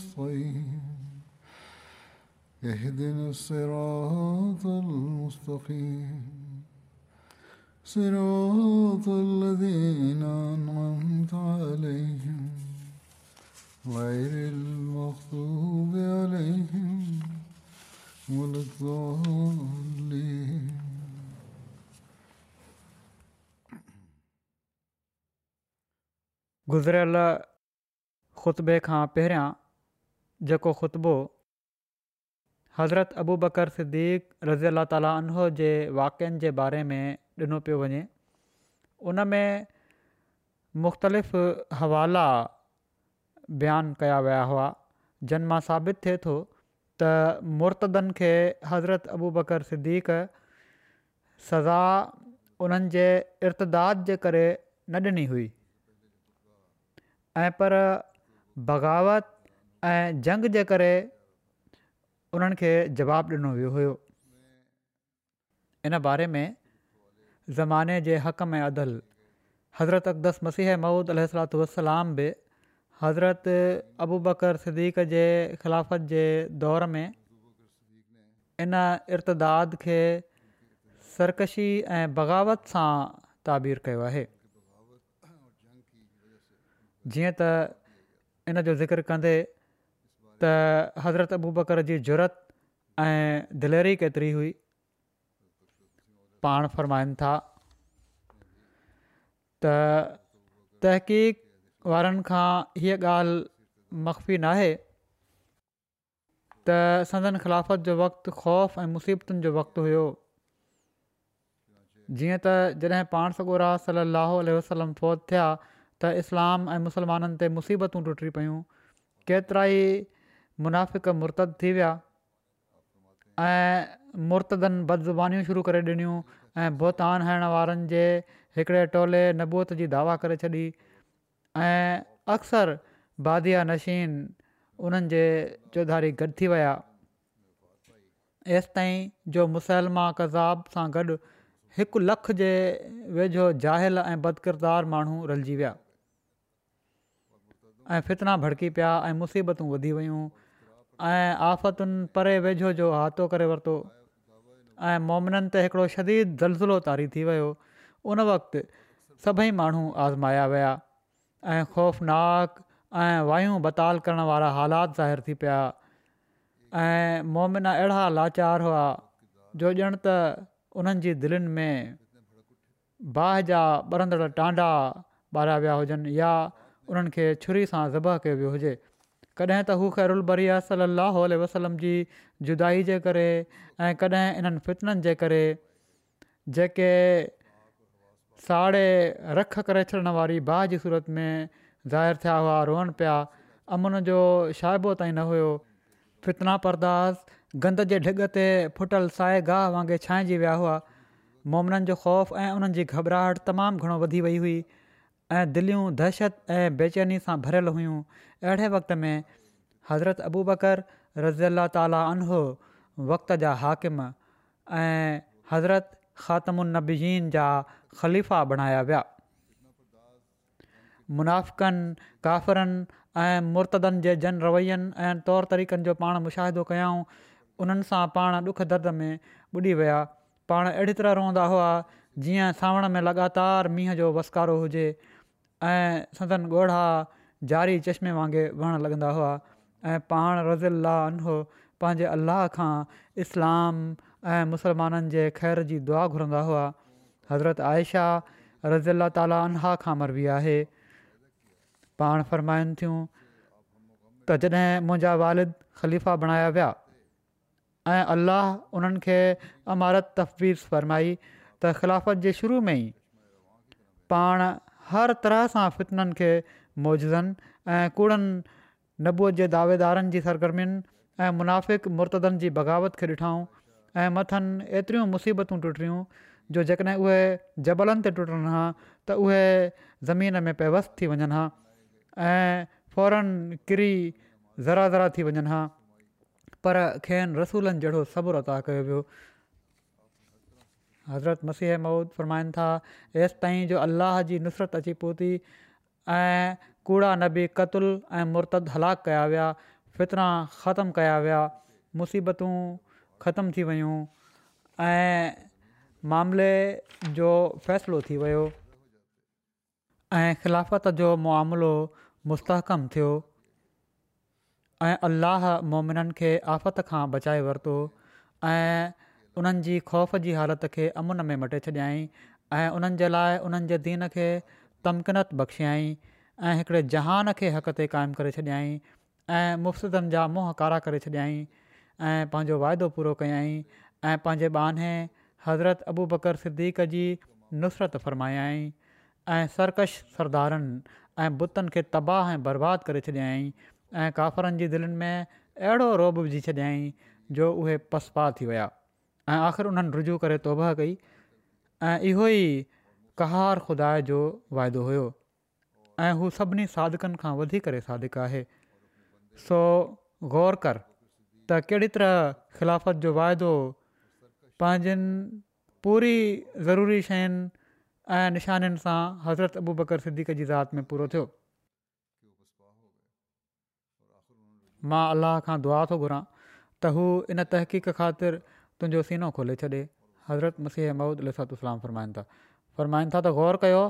الصيد اهدنا الصراط المستقيم صراط الذين أنعمت عليهم غير المغضوب عليهم ولا الضالين गुज़िरियल ख़ुतबे खां पहिरियां जेको ख़ुतबो हज़रत अबू बकर सिद्दीक़ रज़ी अला ताला جے जे वाक्यनि जे बारे में ॾिनो पियो वञे उनमें मुख़्तलिफ़ हवाला बयानु कया विया हुआ जन मां साबित थिए थो त मुर्तदनि खे हज़रत अबू बकर सिद्दीक़ सज़ा उन्हनि जे इर्तदाद जे करे न ॾिनी हुई ऐं पर बग़ावत ऐं जंग जे करे उन्हनि खे जवाबु ॾिनो वियो हुयो इन बारे में ज़माने जे हक़ में अदल हज़रत अकदस मसीह महुूद अलसलाम बि हज़रत अबू बकर सदीक़ जे ख़िलाफ़त जे दौर में इन इर्तदाद खे सरकशी ऐं बग़ावत सां ताबीर कयो आहे जीअं त इन जो ज़िक्र कंदे त हज़रत अबूबकर जी ज़रूरत ऐं दिलेरी केतिरी हुई पाण फ़रमाईनि था त तहक़ीक़ वारनि खां हीअ ॻाल्हि मखफ़ी नाहे त सदन खिलाफ़त जो वक़्तु ख़ौफ़ ऐं मुसीबतुनि जो वक़्तु हुओ जीअं त जॾहिं पाण सॻो राज सली वसलम फ़ौज थिया त इस्लाम ऐं मुस्लमाननि ते मुसीबतूं टुटी पियूं केतिरा ई मुनाफ़िक मुर्तद थी विया ऐं मुर्तदनि बदज़ुबानियूं शुरू करे ॾिनियूं ऐं बोतान हणण वारनि जे हिकिड़े टोले नबूअत जी दावा करे छॾी ऐं अक्सर बादि नशीन उन्हनि जे चौधारी गॾु थी विया जो मुसलमा कज़ाब सां गॾु हिकु लख जे वेझो जाहिल ऐं बदकिरदार माण्हू रलिजी विया ऐं फितना भड़की पिया ऐं मुसीबतूं वधी वियूं ऐं आफ़तुनि परे वेझो जो हाथो करे वरितो ऐं मोमिननि ते हिकिड़ो शदीद ज़लज़लो तारी थी वियो उन वक़्तु सभई माण्हू आज़माया विया ऐं ख़ौफ़नाक ऐं वायूं बताल करण वारा हालात ज़ाहिर थी पिया ऐं मोमिन अहिड़ा लाचार हुआ जो ॼण त उन्हनि जी दिलनि में बाहि जा ॿरंदड़ टांडा ॿारिया विया हुजनि या उन्हनि खे छुरी सां ज़ब कयो वियो हुजे कॾहिं त हू ख़ैरुबरी सली वसलम जी जुदाई जे करे ऐं कॾहिं इन्हनि फ़ितननि जे करे जेके साड़े रख करे छॾण वारी भाउ जी सूरत में ज़ाहिर थिया हुआ रोअनि पिया अमुन जो शाइबो ताईं न हुयो फितना परदास गंद जे ढिग ते फुटल साए गाह वांगुरु छांइजी विया हुआ मोमननि जो ख़ौफ़ ऐं उन्हनि जी घबराहट तमामु घणो वधी वई हुई ऐं दिलियूं दहशत ऐं बेचैनी सां भरियलु हुयूं अहिड़े वक़्त में हज़रत अबूबकर रज़ी अला ताली अन वक़्त जा हाकिम ऐं हज़रत ख़ातमुनबीन जा ख़लीफ़ा बणाया विया मुनाफ़क़नि काफ़िरनि ऐं मुर्तदनि जे जन रवैनि ऐं तौर तरीक़नि जो पाण मुशाहिदो कयाऊं उन्हनि सां पाण ॾुख दर्द में ॿुॾी विया पाण अहिड़ी तरह रहंदा हुआ जीअं सावण में लॻातार मींहं जो वसकारो हुजे ऐं संदसि ॻोड़ा जारी चश्मे वांगुरु वणणु लॻंदा हुआ ऐं पाण रज़ी अला अलो पंहिंजे अलाह खां इस्लाम ऐं मुसलमाननि जे ख़ैर जी दुआ घुरंदा हुआ हज़रत आयशा रज़ी अला ताला अलाह खां मरबी आहे पाण फ़रमाइनि थियूं त जॾहिं मुंहिंजा वालिद ख़लीफ़ा बणाया विया ऐं अलाह उन्हनि खे अमारत तफ़वीज़ फ़रमाई त ख़िलाफ़त जे शुरू में ई पाण हर तरह सां फितननि खे मौजनि ऐं कूड़नि नबूअ जे दावेदारनि जी सरगर्मियुनि ऐं मुनाफ़िक़ मुर्तदनि जी बग़ावत खे ॾिठाऊं ऐं मथनि एतिरियूं मुसीबतूं टुटियूं जो जेकॾहिं उहे जबलनि ते टुटनि हा त उहे ज़मीन में पेवस थी वञनि हा ऐं फौरन किरी ज़रा ज़रा थी वञनि हा पर खेनि रसूलनि जहिड़ो सब्रु अदा कयो वियो हज़रत मसीह महुूद फ़रमाइनि था एसिताईं जो अलाह जी नुसरत अची पहुती ऐं कूड़ा नबी क़तुल ऐं मुर्तद हलाक कया विया फितरां ख़तमु कया विया मुसीबतूं ख़तम थी वियूं ऐं मामले जो फ़ैसिलो थी वियो ऐं ख़िलाफ़त जो मामिलो मुस्तहकम थियो ऐं अलाह मोमिननि खे आफ़त खां बचाए वरितो ऐं उन्हनि जी ख़ौफ़ जी हालति खे अमुन में मटे छॾियई ऐं उन्हनि जे लाइ उन्हनि जे दीन खे तमकिनत बख़्शियई ऐं हिकिड़े जहान खे हक़ ते क़ाइमु करे छॾियई ऐं मुफ़्तनि जा मुंहं कारा करे छॾियई ऐं पंहिंजो वाइदो पूरो कयई ऐं पंहिंजे बाने हज़रत अबू बकर सिद्दीक़ जी नुसरत फ़र्मायाई ऐं सरकश सरदारनि ऐं बुतनि खे तबाह ऐं बर्बादु करे छॾियई ऐं काफ़रनि जी दिलनि में अहिड़ो रोब विझी छॾियई जो उहे पसपा थी विया ऐं आख़िर उन्हनि रुजू करे तौबा कई ऐं इहो ई कहार ख़ुदा जो वाइदो हुयो ऐं हू सभिनी सादिकनि खां वधीक सादिकु आहे सो ग़ौर कर त कहिड़ी तरह ख़िलाफ़त जो वाइदो पंहिंजनि पूरी ज़रूरी शयुनि ऐं निशानि सां हज़रत अबू बकर सिद्दीक जी ज़ात में पूरो थियो मां अलाह खां दुआ थो घुरां त हू इन तहक़ीक़ ख़ातिर तुंहिंजो सीनो खोले छॾे हज़रत मसीह महमूद अलसत इस्लाम फ़रमाइनि था फ़रमाइनि था त ग़ौर कयो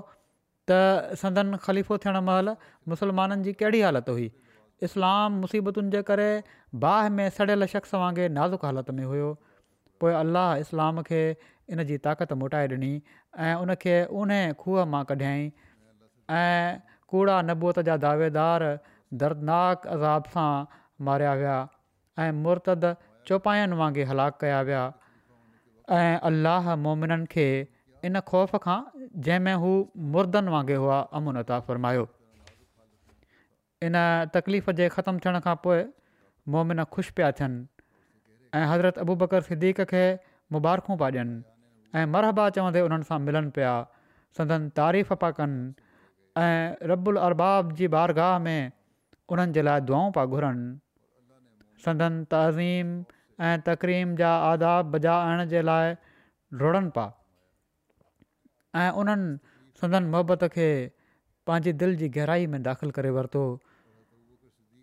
त सदन खलीफ़ो थियणु महिल मुस्लमाननि जी कहिड़ी हालति हुई इस्लाम मुसीबतुनि जे करे बाहि में सड़ियल शख़्स वांगुरु नाज़ुक हालति में हुयो पोइ अलाह इस्लाम खे इन जी ताक़त मोटाए ॾिनी ऐं उनखे उन खूह मां कढियईं ऐं कूड़ा नबूत जा दावेदार दर्दनाक अज़ाब सां मारिया विया ऐं मुर्तद चौपायनि वांगुरु हलाक कया विया ऐं अलाह मोमिननि खे इन ख़ौफ़ खां जंहिंमें हू मुर्दनि वांगुरु हुआ अमुन अता फ़र्मायो इन तकलीफ़ जे ख़तमु थियण खां पोइ मोमिन ख़ुशि पिया थियनि ऐं हज़रत अबू बकर सिद्दीक़ खे मुबारकूं पिया ॾियनि ऐं मरहबा चवंदे उन्हनि सां मिलनि पिया सदन तारीफ़ पिया कनि ऐं रबुल अरबाब जी बारगाह में उन्हनि जे लाइ दुआऊं पिया घुरनि सदन तज़ीम ऐं तकरीम जा आदाब बजा आणण जे लाइ रुड़नि पिया ऐं उन्हनि संदन मोहबत खे पंहिंजी दिलि जी गहराई में दाख़िलु करे वरितो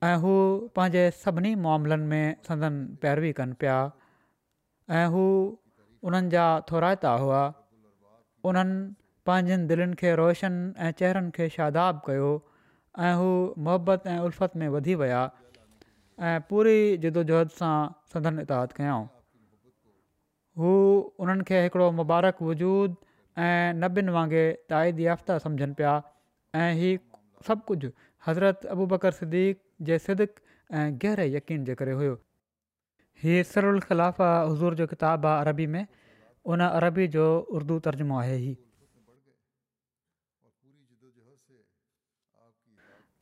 ऐं हू पंहिंजे सभिनी मामलनि में संदन पैरवी कनि पिया ऐं हू उन्हनि जा थोराइता हुआ उन्हनि पंहिंजनि दिलनि खे रोशन ऐं चहिरनि खे शादाब कयो ऐं हू ऐं उल्फत में वधी विया ऐं पूरी जिदोजहद सां सदन इतिहादु कयाऊं हू हुननि खे हिकिड़ो मुबारक वजूद ऐं नबियुनि वांगुरु ताइदी याफ़्ता सम्झनि पिया ऐं इहा सभु कुझु हज़रत अबू बकर सिद्दीक़ जे सिद ऐं गहरे यकीन जे करे हुयो इहे सर उलख़लाफ़ा हज़ूर जो किताबु आहे अरबी में उन अरबी जो उर्दू तर्जुमो आहे हीउ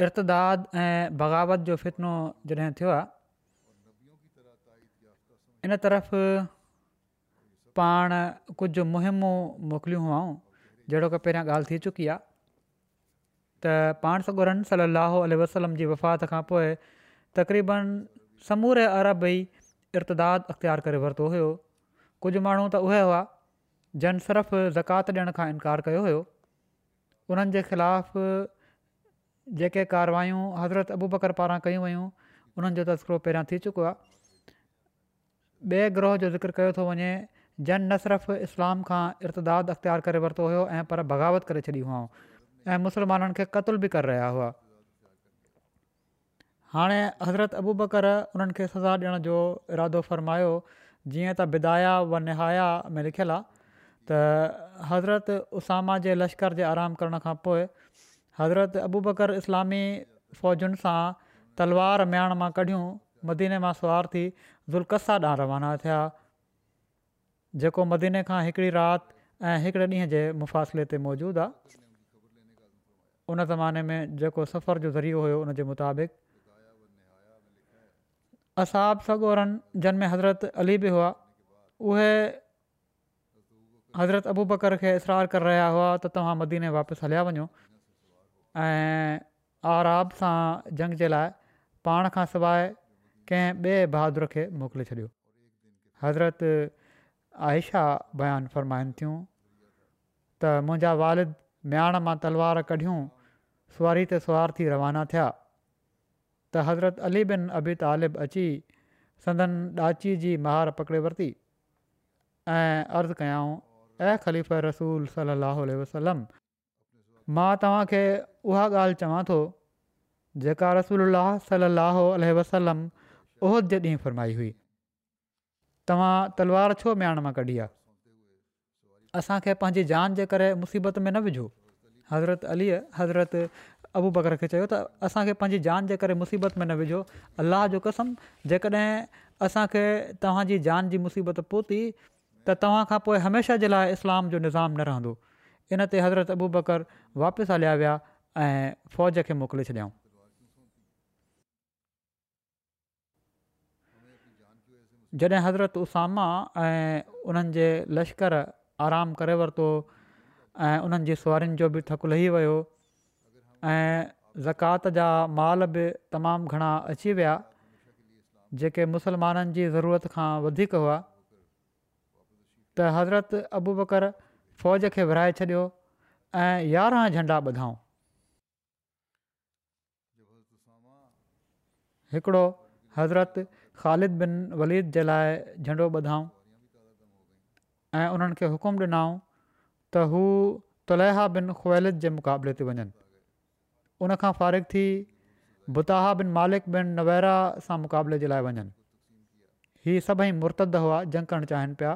इर्तदाद ऐं बग़ावत जो फितनो जॾहिं थियो इन तरफ़ पाण कुझु मुहिमूं मोकिलियूं हुआ जहिड़ो की पहिरियां ॻाल्हि थी चुकी आहे त पाण सॻोरन सली वसलम जी वफ़ात खां पोइ तक़रीबन समूरे अरब ई इर्तदाद अख़्तियार करे वरितो हुयो कुझु माण्हू त उहे हुआ जन सिर्फ़ु ज़कात ॾियण खां इनकार कयो हुयो उन्हनि ख़िलाफ़ जेके कारवायूं हज़रत अबू बकर पारां कयूं वयूं उन्हनि जो तस्करो पहिरियां थी चुको आहे ॿिए ग्रोह जो ज़िक्र कयो थो वञे जन न सिर्फ़ु इस्लाम खां इर्तदाद अख़्तियार करे वरितो हुयो ऐं पर बग़ावत करे छॾियूं हुआ ऐं मुस्लमाननि खे क़तल बि करे रहिया हुआ हाणे हज़रत अबू बकर उन्हनि खे सज़ा ॾियण जो इरादो फ़रमायो जीअं त बिदाया व निहाया में लिखियलु आहे त हज़रत उसामा जे लश्कर जे आराम करण खां पोइ हज़रत अबू बकर इस्लामी फ़ौजुनि सां तलवार मियाण मां कढियूं मदीने मां सवार थी ज़ुल्का ॾांहुं रवाना थिया जेको मदीने खां हिकिड़ी राति ऐं हिकिड़े ॾींहं जे मुफ़ासिले ते मौजूदु आहे उन ज़माने में जेको सफ़र जो ज़रियो हुयो उनजे मुताबिक़ असाब सॻोरनि जंहिंमें हज़रत अली बि हुआ उहे हज़रत अबू बकर खे इसरार करे रहिया हुआ त तव्हां मदीने वापसि हलिया वञो ऐं आराब सां जंग जे लाइ पाण खां सवाइ कंहिं ॿिए बहादुर खे मोकिले छॾियो हज़रत आयशा बयानु फ़रमाइनि थियूं त मुंहिंजा वालिद म्याण मां तलवार कढियूं सुवारी ते सुवार थी रवाना थिया त हज़रत अली बिन अबी तालिब अची संदन ॾाची जी महार पकिड़े वरिती ऐं अर्ज़ु कयाऊं ऐं ख़लीफ़ रसूल सलाहु वसलम मां तव्हांखे उहा ॻाल्हि चवां थो जेका रसोल सलाहु वसलम उहिद जे ॾींहुं फरमाई हुई तव्हां तलवार छो माण मां कढी आहे असांखे पंहिंजी जान जे करे मुसीबत में न विझो हज़रत अली हज़रत अबू बकर खे चयो त असांखे पंहिंजी जान जे करे मुसीबत में न विझो अलाह जो कसम जेकॾहिं असांखे तव्हांजी जान जी मुसीबत पहुती त तव्हां खां पोइ हमेशह जे लाइ इस्लाम जो निज़ाम न रहंदो इन ते हज़रत अबू बकर वापसि हलिया विया ऐं फ़ौज खे मोकिले छॾियाऊं जॾहिं हज़रत उसामा ऐं उन्हनि लश्कर आराम करे वरितो ऐं उन्हनि जी जो बि थकु लही वियो ज़कात जा माल बि तमामु घणा अची विया जेके मुसलमाननि जी ज़रूरत खां वधीक हुआ त हज़रत अबू ॿकर फ़ौज खे विराए छॾियो ऐं यारहं झंडा ॿधाऊं हिकिड़ो हज़रत ख़ालिद बिन वलीद जे लाइ झंडो ॿधाऊं ऐं उन्हनि खे हुकुम ॾिनाऊं त हू तुलहा बिन ख़्वेलिद जे मुक़ाबले ते वञनि उनखां फ़ारिक़ु थी बुताहा बिन मालिक बिन नवैरा सां मुक़ाबले जे लाइ वञनि हीअ सभई मुर्तद हुआ झंकणु चाहिनि पिया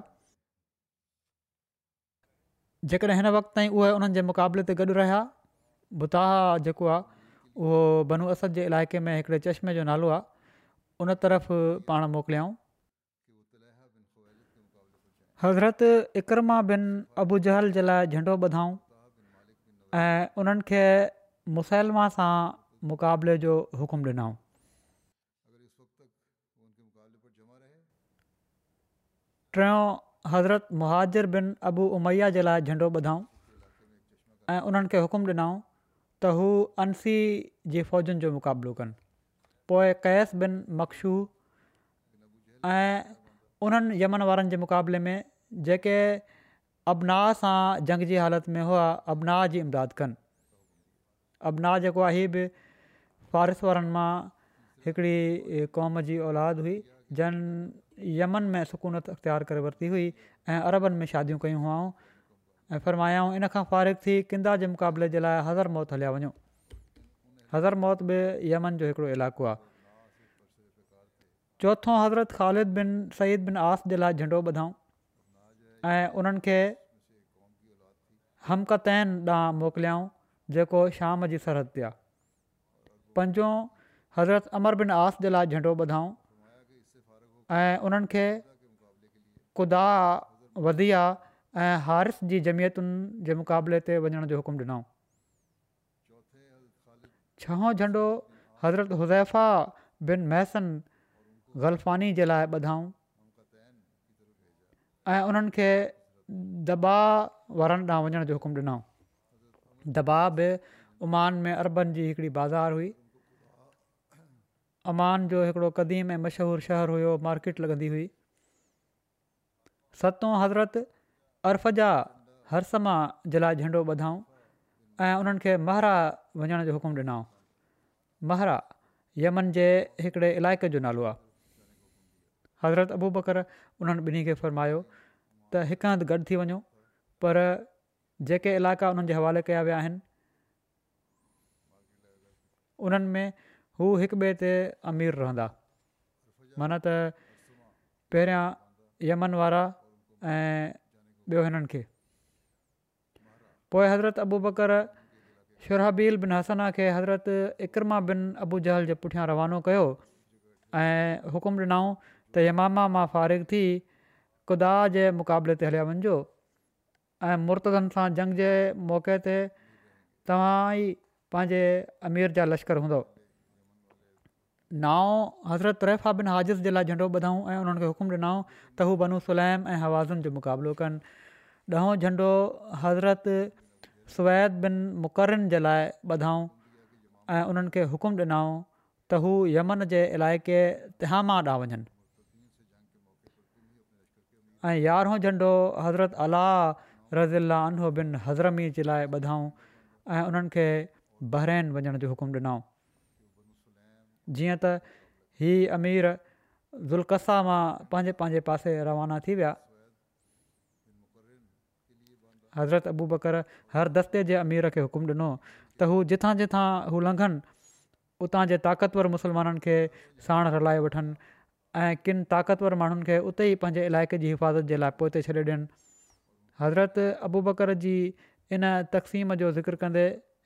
जेकॾहिं हिन वक़्तु ताईं उहे उन्हनि जे मुक़ाबले ते गॾु रहिया बुताहा जेको आहे उहो असद जे इलाइक़े में हिकिड़े चश्मे जो नालो आहे उन तरफ़ पाण मोकिलियाऊं हज़रत इकरमा बिन जहल जे लाइ झंडो ॿधाऊं ऐं उन्हनि खे मुसैलमा सां मुक़ाबले जो हुकुम ॾिनऊं टियों हज़रत मुहाजिर बिन अबू उमैया जे लाइ झंडो ॿुधाऊं ऐं उन्हनि खे हुकुम ॾिनऊं त हू अनसी जे फ़ौजनि जो मुक़ाबिलो कनि पोइ कैस बिन मख़्शू ऐं उन्हनि यमन वारनि जे मुक़ाबले में जेके अबना सां जंग जी हालति में हुआ अबना जी इमदाद कनि अबना जेको आहे हीअ बि फ़ारिस वारनि मां हिकिड़ी क़ौम जी औलाद हुई जन यमन में सुकूनत अख़्तियार करे वरिती हुई ऐं अरबनि में शादियूं कयूं हुआऊं ऐं फ़रमायाऊं इन खां फ़ारिग थी किंदा जे मुक़ाबले जे लाइ हज़र मौत हलिया वञो हज़र मौत बि यमन जो हिकिड़ो इलाइक़ो आहे चोथों हज़रत ख़ालिद बिन सईद बिन आस जे लाइ झंडो ॿधाऊं ऐं उन्हनि खे हमकतैन ॾांहुं मोकिलियाऊं जेको शाम जी सरहद ते आहे पंजो हज़रत अमर बिन आस जे लाइ झंडो ॿधाऊं ऐं उन्हनि खे ख़ुदा वधिया ऐं हारिस जी जमियतुनि जे मुक़ाबले ते वञण जो हुकुम ॾिनो छहों झंडो हज़रत हुज़ैफा बिन महसन ग़लफानी जे लाइ ॿधऊं ऐं उन्हनि खे दॿा वारनि ॾांहुं वञण जो दॿा बि उमान में अरबनि जी बाज़ार हुई अमान जो हिकिड़ो क़दीम ऐं मशहूरु शहरु हुयो मार्केट लॻंदी हुई सतों हज़रत अर्फ़ जा जला जे लाइ झंडो ॿधाऊं ऐं उन्हनि खे महरा वञण जो हुकुम ॾिनाऊं महरा यमन जे हिकिड़े इलाइक़े जो नालो आहे हज़रत अबू बकर उन्हनि ॿिन्ही खे फ़र्मायो त हिकु हंधि गॾु थी वञो पर जेके इलाइक़ा उन्हनि जे हवाले कया विया आहिनि उन्हनि में हू हिक ॿिए ते अमीर रहंदा माना त पहिरियां यमन वारा ऐं ॿियो हिननि खे पोइ हज़रत अबू बकर शुरहबील बिन हसना खे हज़रत इकरमा बिन अबू जहल जे पुठियां रवानो कयो ऐं हुकुम ॾिनऊं त यमामा मां फारिग थी ख़ुदा जे मुक़ाबले ते हलिया वञिजो ऐं मुर्तदनि सां जंग जे मौक़े ते तव्हां ई पंहिंजे अमीर जा लश्कर हूंदो नाओ हज़रत तुरैफ़ा बिन हाजिज़ जे लाइ झंडो ॿधाऊं ऐं उन्हनि खे हुकुम ॾिनाऊं त हू बनू सुलैम ऐं हवाज़नि जो मुक़ाबिलो कनि ॾहों झंडो हज़रत सुवैद बिन मुक़रिन जे लाइ ॿधाऊं ऐं उन्हनि खे हुकुम ॾिनाऊं त हू यमन जे इलाइक़े तिहामा ॾांहुं वञनि ऐं यारहों झंडो हज़रत अला अनहो बिन हज़रमी जे लाइ ॿधाऊं ऐं उन्हनि खे बहरैन वञण जो हुकुम ॾिनाऊं जीअं त हीअ अमीर ज़ुल्कसा मां पंहिंजे पंहिंजे पासे रवाना थी विया हज़रत अबू बकर हर दस्ते जे अमीर खे हुकुम ॾिनो त हू जिथां जिथां हू लंघनि उतां जे ताक़तवर मुसलमाननि खे साण हलाए वठनि ऐं किन ताक़तवर माण्हुनि खे उते ई पंहिंजे इलाइक़े जी हिफ़ाज़त जे लाइ पहुते छॾे ॾियनि हज़रत अबू बकर जी इन तक़सीम जो ज़िक्र कंदे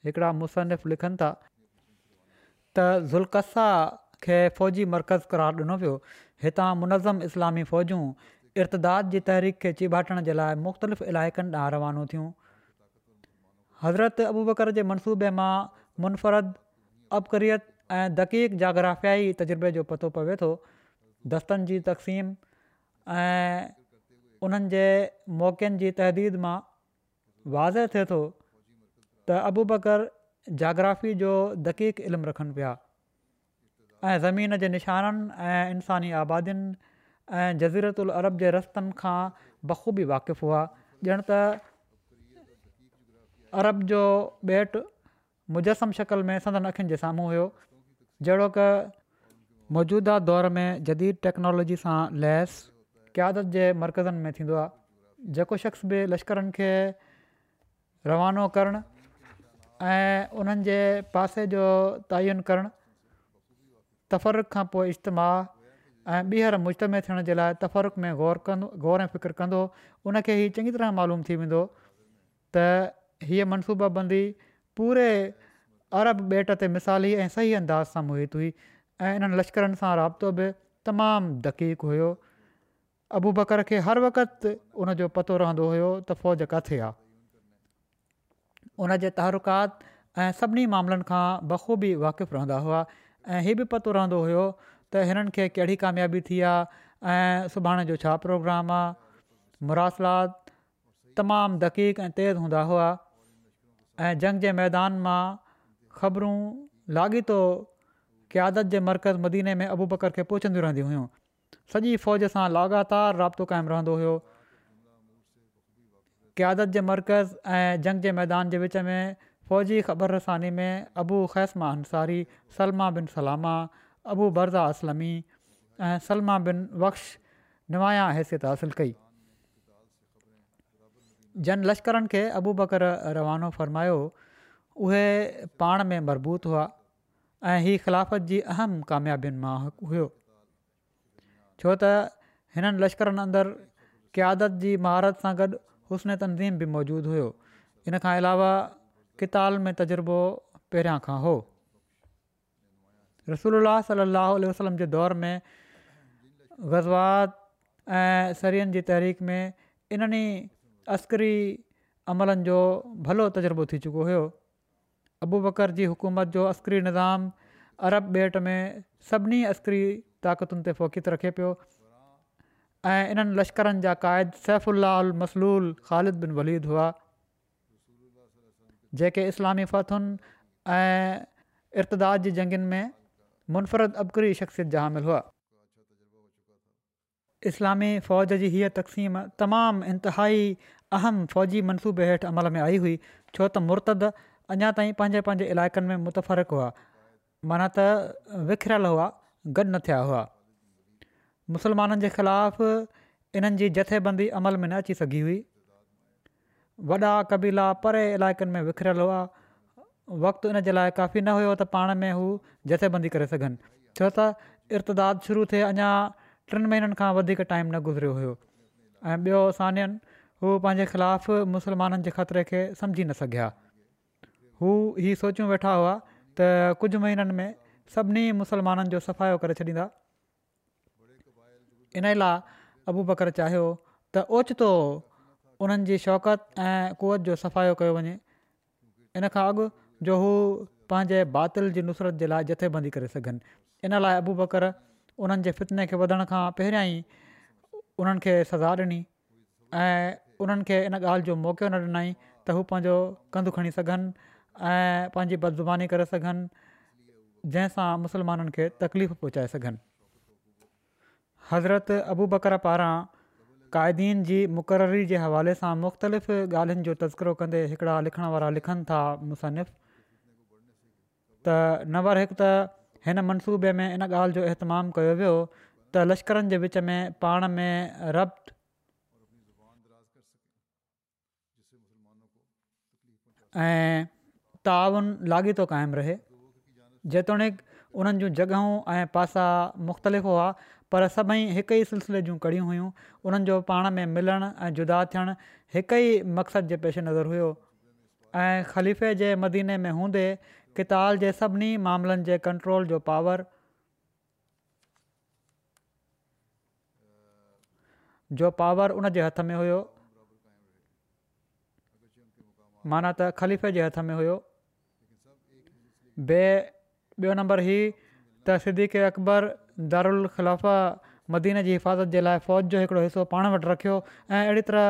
हिकिड़ा मुसनफ़ लिखनि था त ज़ुल्का खे फ़ौजी मरकज़ु क़रार ॾिनो वियो हितां मुनज़म इस्लामी फ़ौजूं इर्तदाद जी तहरीक खे चिबाटण जे लाइ मुख़्तलिफ़ इलाइक़नि ॾांहुं रवानो थियूं हज़रत अबू बकर जे मनसूबे मां मुनफ़रद अबकरियत ऐं दक़ीक़ जाग्राफ़ियाई तजुर्बे जो पतो पवे थो दस्तनि जी तक़सीम ऐं उन्हनि जे मौक़नि जी तहदीद मां वाज़े थिए थो त अबू बकर जाग्राफ़ी जो दक़ीक़ इल्मु रखनि पिया ऐं ज़मीन जे निशाननि ऐं इन्सानी आबादियुनि ऐं जज़ीरतु अरब जे रस्तनि खां बख़ूबी वाक़िफ़ु हुआ ॼण त अरब जो बेट मुजसिम शकल में सदन अखियुनि जे साम्हूं हुयो जहिड़ो क मौजूदा दौर में जदीद टेक्नोलॉजी सां लैस क़्यादत जे मर्कज़नि में थींदो आहे जेको शख़्स बि लश्करनि खे रवानो करणु ऐं उन्हनि जे पासे जो तइन करणु तफ़रक खां पोइ इजतमा ऐं ॿीहर मुजतमे थियण जे लाइ तफ़रक़ में ग़ौर कंदो ग़ौर ऐं फ़िक्रु कंदो उनखे ई चङी तरह मालूम थी वेंदो त हीअ मनसूबाबंदी पूरे अरब बेट ते मिसाली ऐं सही अंदाज़ सां मुहित हुई ऐं इन्हनि लश्करनि सां राब्तो बि तमामु दक़ीक हुयो अबू बकर खे हर वक़्तु उन पतो रहंदो हुयो त फ़ौज किते आहे उन जे तहरक़ात ऐं सभिनी मामलनि खां बख़ूबी वाक़ुफ़ु रहंदा हुआ ऐं इहो बि पतो रहंदो हुयो त हिननि खे कहिड़ी कामयाबी थी आहे ऐं सुभाणे जो छा प्रोग्राम आहे मुरासिलात तमामु दक़ीक ऐं तेज़ हूंदा हुआ ऐं जंग जे मैदान मां ख़बरूं लाॻीतो क़ियादत जे मर्कज़ मदीने में अबूबकर खे पहुचंदी रहंदियूं हुयूं सॼी फ़ौज सां लाॻातार राब्तो क़ाइमु रहंदो हुयो क्यादत जे मर्कज़ ऐं जंग जे मैदान जे विच में फ़ौजी ख़बर रसानी में अबू ख़ैसमा अंसारी सलमा बिन सलामा अबू बरज़ा असलमी ऐं सलमा बिन बख़्श निमाया हैसियत हासिलु कई जन लश्करनि खे अबू बकर रवानो फ़रमायो उहे पाण में मरबूत हुआ ऐं हीअ ख़िलाफ़त जी अहम कामियाबियुनि मां हुओ छो त हिननि लश्करनि अंदरु क्यादत जी महारत सां गॾु उस्न तनज़ीम बि मौजूदु हुयो इन खां अलावा किताल में तजुर्बो पहिरियां खां हो रसूल सलाहु वसलम जे दौर में गज़वात ऐं शरीयुनि जी तहरीक में इन्हनि अस्करी अमलनि जो भलो तजुर्बो थी चुको हुयो अबूबकर जी हुकूमत जो अस्करी निज़ाम अरब बेट में सभिनी अस्करी ताक़तुनि ते फ़ौकित रखे पियो ऐं इन्हनि लश्करनि जा क़ाइद सैफ़लाल मसलूल ख़ालिद बिन वलीद हुआ जेके इस्लामी फ़ातुनि ऐं इर्तदा जी जंगनि में मुनफ़रद अबकरी शख़्सियत जा हामिल हुआ इस्लामी फ़ौज जी हीअ तक़सीम तमामु इंतिहाई अहम फ़ौजी मनसूबे हेठि अमल में आई हुई छो त मुर्तद अञा ताईं पंहिंजे पंहिंजे इलाइक़नि में मुतफ़र्क़ु हुआ माना त विखिरियल हुआ गॾु न थिया हुआ मुसलमाननि जे ख़िलाफ़ इन्हनि जी जथेबंदी अमल में न अची सघी हुई वॾा कबीला परे इलाइक़नि में विखरियल हुआ वक़्तु इन जे लाइ काफ़ी न हुयो त पाण में हू जथेबंदी करे सघनि छो त इर्तदाद शुरू थिए अञा टिनि महीननि खां वधीक टाइम न गुज़रियो हुयो ऐं ॿियो असांनियन हू पंहिंजे ख़िलाफ़ु मुसलमाननि जे ख़तिरे खे सम्झी न सघिया हू इहे सोचियूं वेठा हुआ त कुझु महीननि में सभिनी मुसलमाननि जो सफ़ायो करे छॾींदा इन लाइ अबू बकर चाहियो त ओचितो उन्हनि जी शौकत ऐं कुवत जो सफ़ायो कयो वञे इन खां अॻु जो हू पंहिंजे बातिल जी नुसरत जे लाइ जथेबंदी करे सघनि इन लाइ अबू बकर उन्हनि जे फितने खे वधण खां पहिरियां ई उन्हनि खे सज़ा ॾिनी ऐं उन्हनि खे इन ॻाल्हि जो मौक़ो न ॾिनई त हू पंहिंजो कंधु खणी सघनि ऐं पंहिंजी बदज़ुमानी करे सघनि जंहिंसां तकलीफ़ पहुचाए सघनि हज़रत अबू बकर पारां क़ाइदीन जी मुक़ररी जे हवाले सां मुख़्तलिफ़ ॻाल्हियुनि जो तज़िरो कंदे हिकिड़ा लिखण वारा लिखनि था मुसनिफ़ त नंबर हिकु त हिन मनसूबे में इन ॻाल्हि जो अहतमामु कयो वियो त लश्करनि जे विच में पाण में रब ऐं ताउन लाॻीतो क़ाइमु रहे जेतोणीकि उन्हनि जूं जॻहियूं ऐं पासा मुख़्तलिफ़ हुआ पर सभई हिकु ई सिलसिले जूं कड़ियूं हुयूं उन्हनि जो पाण में मिलण ऐं जुदा थियणु हिकु ई मक़सदु जे पेश नज़र हुयो ऐं ख़लीफ़े जे मदीने में हूंदे किताल जे सभिनी मामलनि जे कंट्रोल जो पावर जो पावर उन जे हथ में हुयो माना त ख़लीफ़े जे हथ में हुयो बे ॿियो नंबर ही त सिद्दीक़ अकबर दारुल ख़िलाफ़ा मदीन जी हिफ़ाज़त जे लाइ फ़ौज जो हिकिड़ो हिसो पाण वटि रखियो ऐं अहिड़ी तरह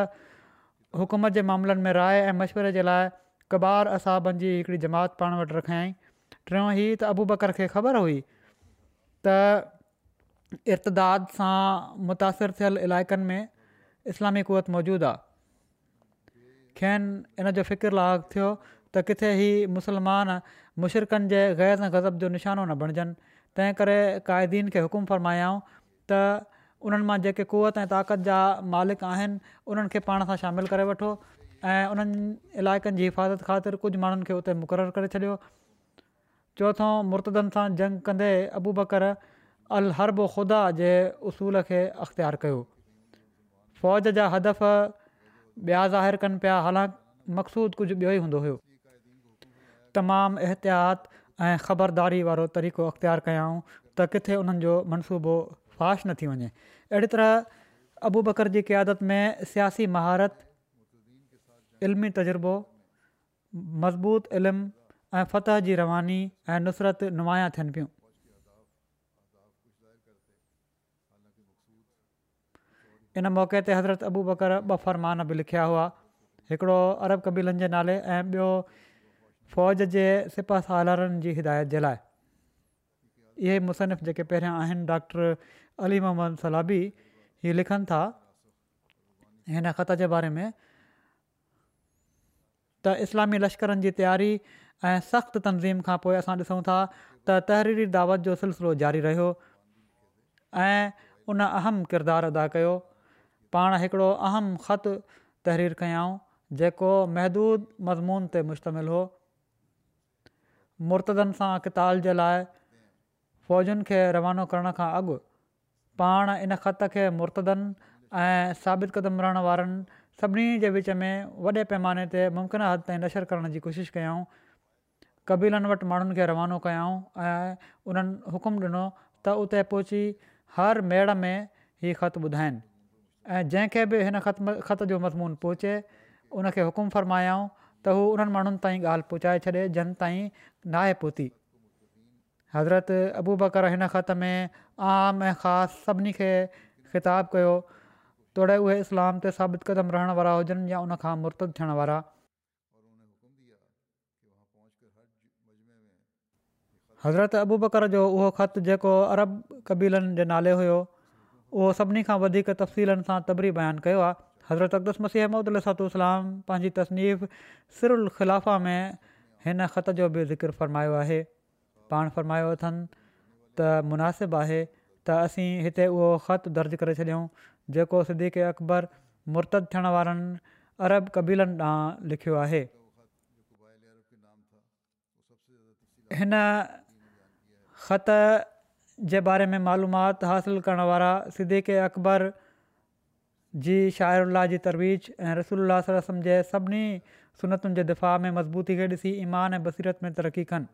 हुकूमत जे मामलनि में राय ऐं मशवरे जे लाइ क़बार असहबनि जी हिकिड़ी जमात पाण वटि रखियई टियों ई त अबू बकर खे ख़बर हुई त इर्तदाद सां मुतासिरु थियल इलाइक़नि में इस्लामी क़ुवत मौजूदु आहे खेनि इन जो फ़िकिरु लाग थियो त किथे ई मुस्लमान मुशिरकनि जे ग़ैर गज़ब जो निशानो न बणिजनि तंहिं करे क़ाइदीन खे हुकुमु फ़रमायाऊं त उन्हनि मां जेके कुवत ऐं ताक़त जा मालिक आहिनि उन्हनि खे पाण सां शामिलु करे वठो ऐं उन्हनि इलाइक़नि जी हिफ़ाज़त ख़ातिर कुझु माण्हुनि खे उते मुक़ररु करे छॾियो चोथों मुर्तदनि सां जंग कंदे अबू बकर अल हरब ख़ुदा जे उसूल खे अख़्तियारु कयो फ़ौज जा हदफ़ ॿिया ज़ाहिरु कनि पिया हालांकि मक़सूदु कुझु ॿियो ई हूंदो हुयो तमामु एहतियात ऐं ख़बरदारी वारो तरीक़ो अख़्तियारु कयाऊं त किथे उन्हनि जो मनसूबो फाश न थी वञे अहिड़ी तरह अबू बकर जी कियादत में सियासी महारतु इल्मी तज़ुर्बो मज़बूत इल्मु ऐं फतह जी रवानी ऐं नुसरत नुमाया थियनि पियूं इन मौक़े ते हज़रत अबू बकर ॿ फ़र्मान बि लिखिया हुआ हिकिड़ो अरब कबीलनि जे नाले ऐं फ़ौज जे सिपाहलारनि जी हिदायत जे लाइ इहे मुसनिफ़ जेके पहिरियां आहिनि डॉक्टर अली मोहम्मद सलाबी हीअ लिखनि था हिन ख़त जे बारे में त इस्लामी लश्करनि जी तयारी ऐं सख़्तु तनज़ीम खां पोइ असां ॾिसूं था त तहरीरी दावत जो सिलसिलो जारी रहियो ऐं उन अहम किरदारु अदा कयो पाण हिकिड़ो अहम ख़तु तहरीर कयाऊं जेको महदूद मज़मून ते मुश्तमिल हो मुर्तदनि सां किताल जे लाइ फ़ौजनि खे रवानो करण खां अॻु पाण इन ख़त खे मुरतदनि ऐं साबित क़दम रहण वारनि सभिनी जे विच में वॾे पैमाने ते मुमकिन हद ताईं नशर करण जी कोशिशि कयाऊं क़बीलनि वटि माण्हुनि खे रवानो कयाऊं ऐं उन्हनि हुकुम ॾिनो त उते पहुची हर मेड़ में ही ख़त ॿुधाइनि ऐं जंहिंखे बि हिन ख़त ख़त जो मज़मून पहुचे उन हुकुम फ़रमायाऊं त हू उन्हनि माण्हुनि ताईं ॻाल्हि पहुचाए छॾे जन ताईं नाहे पहुती हज़रत अबू बकर हिन ख़त में आम ऐं ख़ासि सभिनी खे ख़िताबु कयो तोड़े उहे इस्लाम ते साबित क़दम रहण वारा हुजनि या उनखां मुर्तक थियण वारा हज़रत अबू बकर जो उहो ख़त जेको अरब कबीलनि जे नाले हुयो उहो सभिनी खां वधीक तफ़सीलनि सां तबरी बयानु कयो आहे हज़रत अक़दस मसीह अहमूदुसातू इस्लाम पंहिंजी तसनीफ़ सिर उलखाफ़ा में हिन ख़त जो बि ज़िक्रु फ़रमायो आहे पाण फ़रमायो अथनि त मुनासिबु आहे त असीं हिते उहो ख़त दर्जु करे छॾियऊं जेको सिदीके अकबर मुर्तद थियण वारनि अरब कबीलनि ॾांहुं लिखियो आहे हिन ख़त जे बारे में मालूमाति हासिलु करणु वारा सिदीके अकबर जी शाहिरुल्ला जी तरवीज ऐं रसूल रसम जे सभिनी सनतुनि जे दिफ़ा में मज़बूती खे ॾिसी ईमान ऐं बसीरत में तरक़ी कनि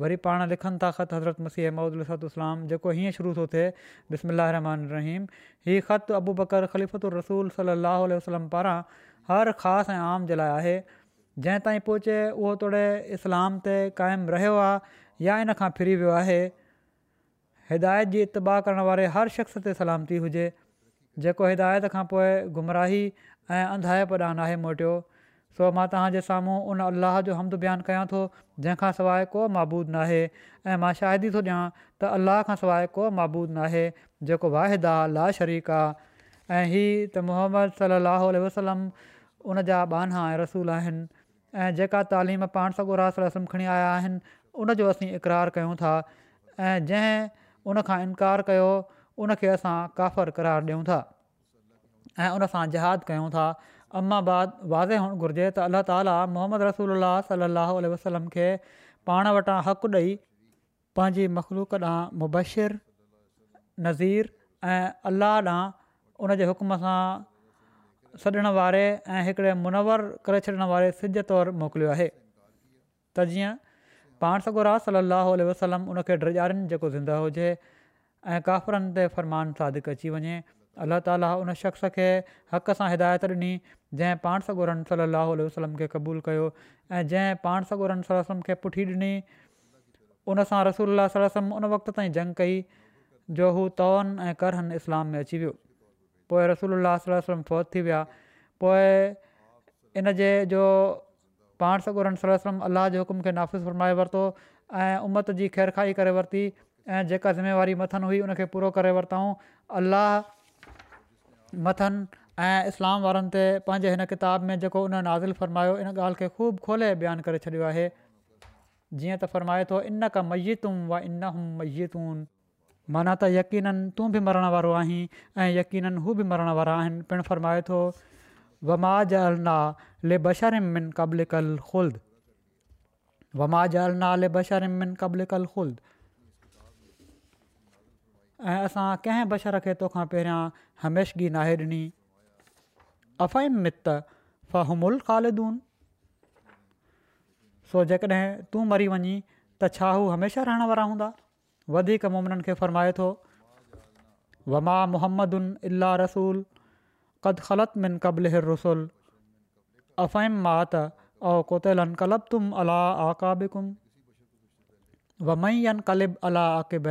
वरी पाण लिखनि था ख़तु हज़रत मसीह अमदूासलाम जेको हीअं शुरू थो थिए बसि अल रहीम ही ख़तु अबू बकर ख़लीफ़ रसूल सली अल पारां हर ख़ासि ऐं आम जे लाइ आहे जंहिं ताईं पहुचे उहो तोड़े इस्लाम ते क़ाइमु रहियो आहे या इन खां फिरी वियो आहे हिदायत जी इतबाह करणु वारे हर शख़्स ते सलामती हुजे जेको हिदायत खां पोइ गुमराही ऐं अंधाए पान आहे मोटियो सो मां तव्हांजे साम्हूं उन अलाह जो हमदबयानु कयां थो जंहिंखां सवाइ को महबूदु न आहे ऐं मां शाहिदी थो ॾियां त अलाह खां सवाइ को महबूद معبود आहे जेको वाहिद आहे ला शरीक़ु आहे ऐं ही त मोहम्मद सलाहु वसलम उन जा बाना ऐं रसूल आहिनि ऐं जेका तालीम पाण सॻो रास खणी आया आहिनि उनजो असीं इक़रारु कयूं था ऐं जंहिं उनखां इनकार कयो उनखे असां काफ़र करार ॾियूं था ऐं उनसां जहादु कयूं था अमाबाद वाज़े हुअणु घुरिजे त अलाह ताली मोहम्मद रसूल सलाहु वसलम खे पाण वटां हक़ु ॾेई पंहिंजी मख़लूक ॾांहुं मुबशिर नज़ीर ऐं अलाह ॾांहुं उन जे हुकम सां सॾणु वारे ऐं हिकिड़े मुनवर करे छॾणु वारे सिॼ तौरु मोकिलियो आहे त जीअं पाण सगुरात सलाहु वसलम उन खे ड्रिजारनि जेको ज़िंदह हुजे ऐं काफ़िरनि ते फ़रमान सादिक अची वञे अलाह ताली उन शख़्स खे हक़ सां हिदायत ॾिनी जंहिं पाण सगोरम सलाहु वसलम खे क़बूलु कयो ऐं जंहिं पाण सगोरन सलम खे पुठी ॾिनी उनसां रसूल वसलम उन वक़्त ताईं जंग कई जो हू तवन ऐं करहनि इस्लाम में अची वियो पोइ रसूल अलाहलम फ़ौत थी विया पोइ जे जो पाण सगोरन सलम अलाह जे हुकुम खे नाफ़िज़ फरमाए वरितो ऐं उमत जी ख़ैरखाई करे वरिती ऐं जेका ज़िम्मेवारी मथनि हुई उनखे पूरो करे वरितऊं अलाह मथनि ऐं इस्लाम वारनि ते पंहिंजे हिन किताब में जेको उन नाज़िल फ़रमायो इन ॻाल्हि खे ख़ूब खोले बयानु करे छॾियो आहे जीअं त फ़रमाए थो इन का मैतू व इन हू मयतून माना त यकीननि तूं बि मरण वारो आहीं ऐं यकीननि हू बि मरण वारा आहिनि पिणु फ़रमाए थो वमा जलना ले ज क़बल कल ख़ुल्द वमा जलना ले ज क़बल कल ख़ुल्द ऐं असां कंहिं बशर खे तोखा पहिरियां हमेशगी नाहे ॾिनी अफ़हिम मित फ़ाहमुल खालिदून सो जेकॾहिं तू मरी वञीं त छा हू हमेशह रहण वारा हूंदा वधीक मुमननि खे फ़र्माए थो वमा मोहम्मद इल्ला रसूल क़द़लत मिन कबल रसुल अफ़हिम मा त ओ कलब तुम अला अबिकुम वमयन कलिब अला आकिब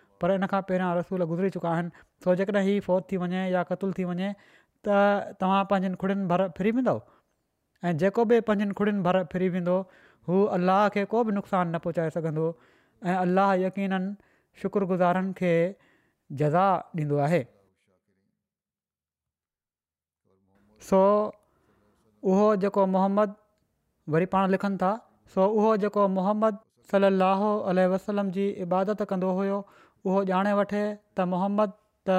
पर इन खां रसूल गुज़री चुका आहिनि सो जेकॾहिं हीउ फ़ौत थी वञे या कतुल थी वञे त तव्हां पंहिंजनि खुड़ियुनि भर फिरी वेंदो ऐं जेको बि पंहिंजनि भर फिरी वेंदो हू अलाह खे को बि नुक़सानु न पहुचाए सघंदो ऐं अलाह यकीन शुक्रगुज़ारनि खे जज़ा ॾींदो आहे सो उहो जेको मोहम्मद वरी पाण लिखनि था सो उहो जेको मोहम्मद सलाहु वसलम जी इबादत कंदो हुओ उहो ॼाणे वठे त मोहम्मद त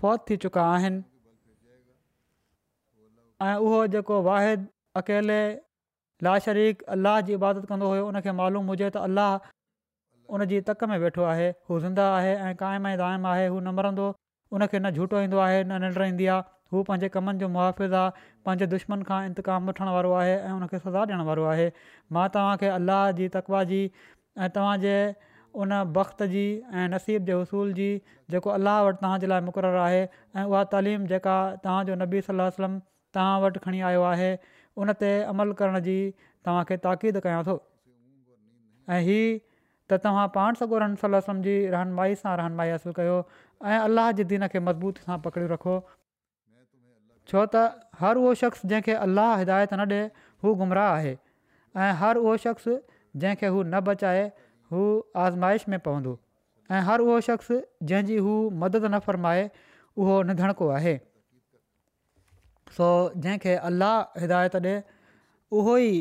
फ़ौत थी चुका आहिनि ऐं उहो वाहिद अकेले लाशरीक़ अल अलाह जी इबादत कंदो हुयो उन मालूम हुजे त अलाह उन जी तक में वेठो आहे हू ज़िंदा आहे ऐं क़ाइम ऐं क़ाइमु आहे हू न मरंदो उन न झूठो ईंदो आहे न निंड ईंदी आहे हू पंहिंजे कमनि जो मुआफ़िज़ आहे पंहिंजे दुश्मन खां इंतकाम वठण वारो आहे ऐं सज़ा ॾियण वारो आहे मां तव्हांखे अलाह जी तकबाजी ऐं तव्हांजे उन वक़्त जी ऐं नसीब जे उसूल जी जेको अलाह वटि तव्हांजे लाइ मुक़ररु आहे ऐं उहा तइलीम जेका तव्हांजो नबी सलाहु वसलम तव्हां वटि खणी आयो आहे उन ते अमल करण जी तव्हांखे ताक़ीद कयां थो ऐं हीअ त तव्हां पाण सलाहु सलम जी रहनुमाई सां रहनुमाई हासिलु कयो ऐं अलाह जे दीन खे मज़बूती सां पकड़े रखो छो त हर उहो शख़्स जंहिंखे अलाह हिदायत न ॾिए हू गुमराह आहे ऐं हर उहो शख़्स जंहिंखे हू न बचाए हू आज़माइश में पवंदो ऐं हर उहो शख़्स जंहिंजी हू मदद न फ़र्माए उहो निधणको आहे सो जंहिंखे अल्लाह हिदायत ॾिए उहो ई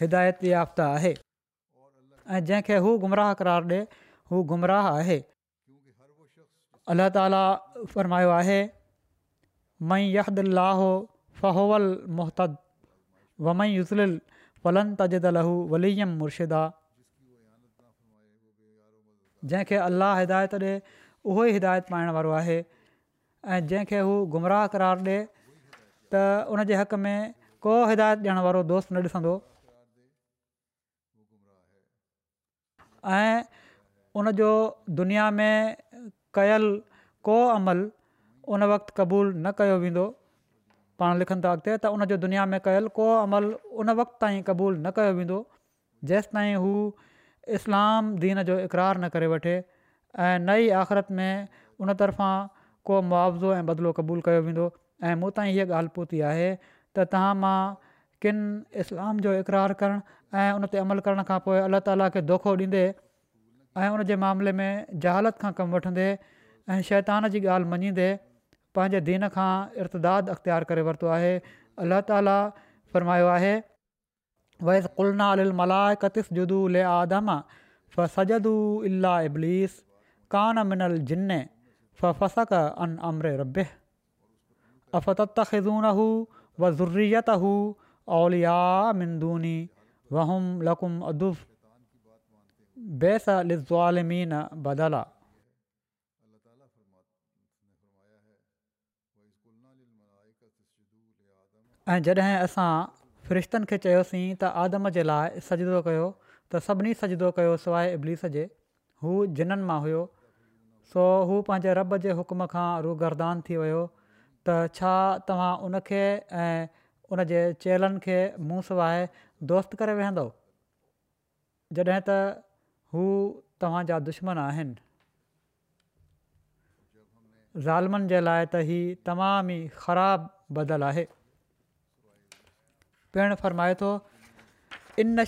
हिदायत याफ़्त आहे ऐं जंहिंखे हू गुमराह करार ॾिए हू गुमराह आहे अलाह ताला फ़र्मायो आहे यहदुाह फ़होवल मोहत वमयल फलन तजदलहू वलीयम मुर्शिदा जंहिंखे अलाह हिदायत ॾिए उहो ई हिदायत पाइण वारो आहे ऐं जंहिंखे हू गुमराह करार ॾिए त उनजे हक़ में को हिदायत ॾियणु वारो दोस्त न ॾिसंदो ऐं उन जो दुनिया में कयल को अमल उन वक़्तु क़बूल न कयो वेंदो पाण लिखनि था अॻिते त उन दुनिया में कयल को अमल उन वक़्त ताईं क़बूलु न कयो वेंदो जेसि ताईं हू इस्लाम दीन जो इक़रार न करे वठे ऐं नई आख़िरति में उन तरफ़ां को मुआवज़ो ऐं बदिलो क़बूलु कयो वेंदो ऐं मूं ताईं हीअ ॻाल्हि पहुती आहे त तव्हां मां किन इस्लाम जो इक़रार करणु ऐं उन अमल करण खां पोइ अलाह ताला खे दोखो ॾींदे ऐं उन मामले में जहालत खां कमु वठंदे ऐं शैतान जी ॻाल्हि मञींदे पंहिंजे दीन खां इर्तदाद अख़्तियारु करे वरितो आहे अलाह ताला फ़र्मायो आहे وَإِذْ قُلْنَا لِلْمَلَائِكَةِ اسْجُدُوا لِآدَمَ فَسَجَدُوا إِلَّا إِبْلِيسَ كَانَ مِنَ الْجِنِّ فَفَسَقَ عَنْ أَمْرِ رَبِّهِ أَفَتَتَّخِذُونَهُ وَذُرِّيَّتَهُ أَوْلِيَاءَ مِنْ دُونِي وَهُمْ لَكُمْ عَدُوٌّ بَئْسَ لِلظَّالِمِينَ بَدَلًا ऐं जॾहिं असां फ़रिश्तनि खे चयोसीं त आदम जे लाइ सजदो कयो त सभिनी सजदो कयो सवाइ इब्लिस जे हू जिननि मां हुयो सो हू पंहिंजे रब जे हुकम खां रूह गर्दान थी वियो त छा तव्हां उनखे ऐं उन जे चेलनि खे मूंहं सवाइ दोस्त करे विहंदो जॾहिं त हू तव्हांजा दुश्मन आहिनि ज़ालिमनि जे लाइ त हीअ तमामु ई ख़राबु ॿधलु आहे पिण फरमाए थो इन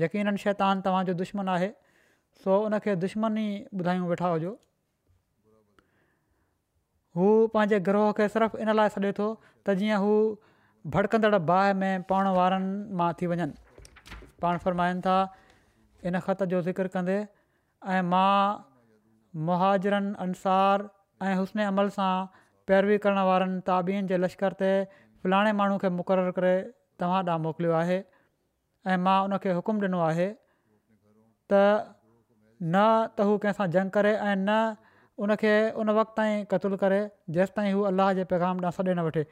यकीन शैतान तव्हांजो दुश्मन आहे सो उनखे दुश्मन ई ॿुधायूं वेठा हुजो हू पंहिंजे गिरोह खे सिर्फ़ु इन लाइ छॾे थो त जीअं हू भड़कंदड़ बाहि में पवण वारनि मां थी वञनि पाण फ़र्माइनि था इन ख़त जो ज़िक्र कंदे ऐं मां मुहाजरनि अनुसारु ऐं हुस्ने अमल सां पैरवी करण वारनि ताबियुनि जे लश्कर ते फलाणे माण्हू खे मुक़ररु करे तव्हां ॾांहुं मोकिलियो आहे ऐं मां ॾिनो आहे त न त हू कंहिंसां जंग करे ऐं न उनखे उन वक़्त ताईं क़तलु करे जेसिताईं हू अलाह जे पैगाम ॾांहुं सॾे न वठे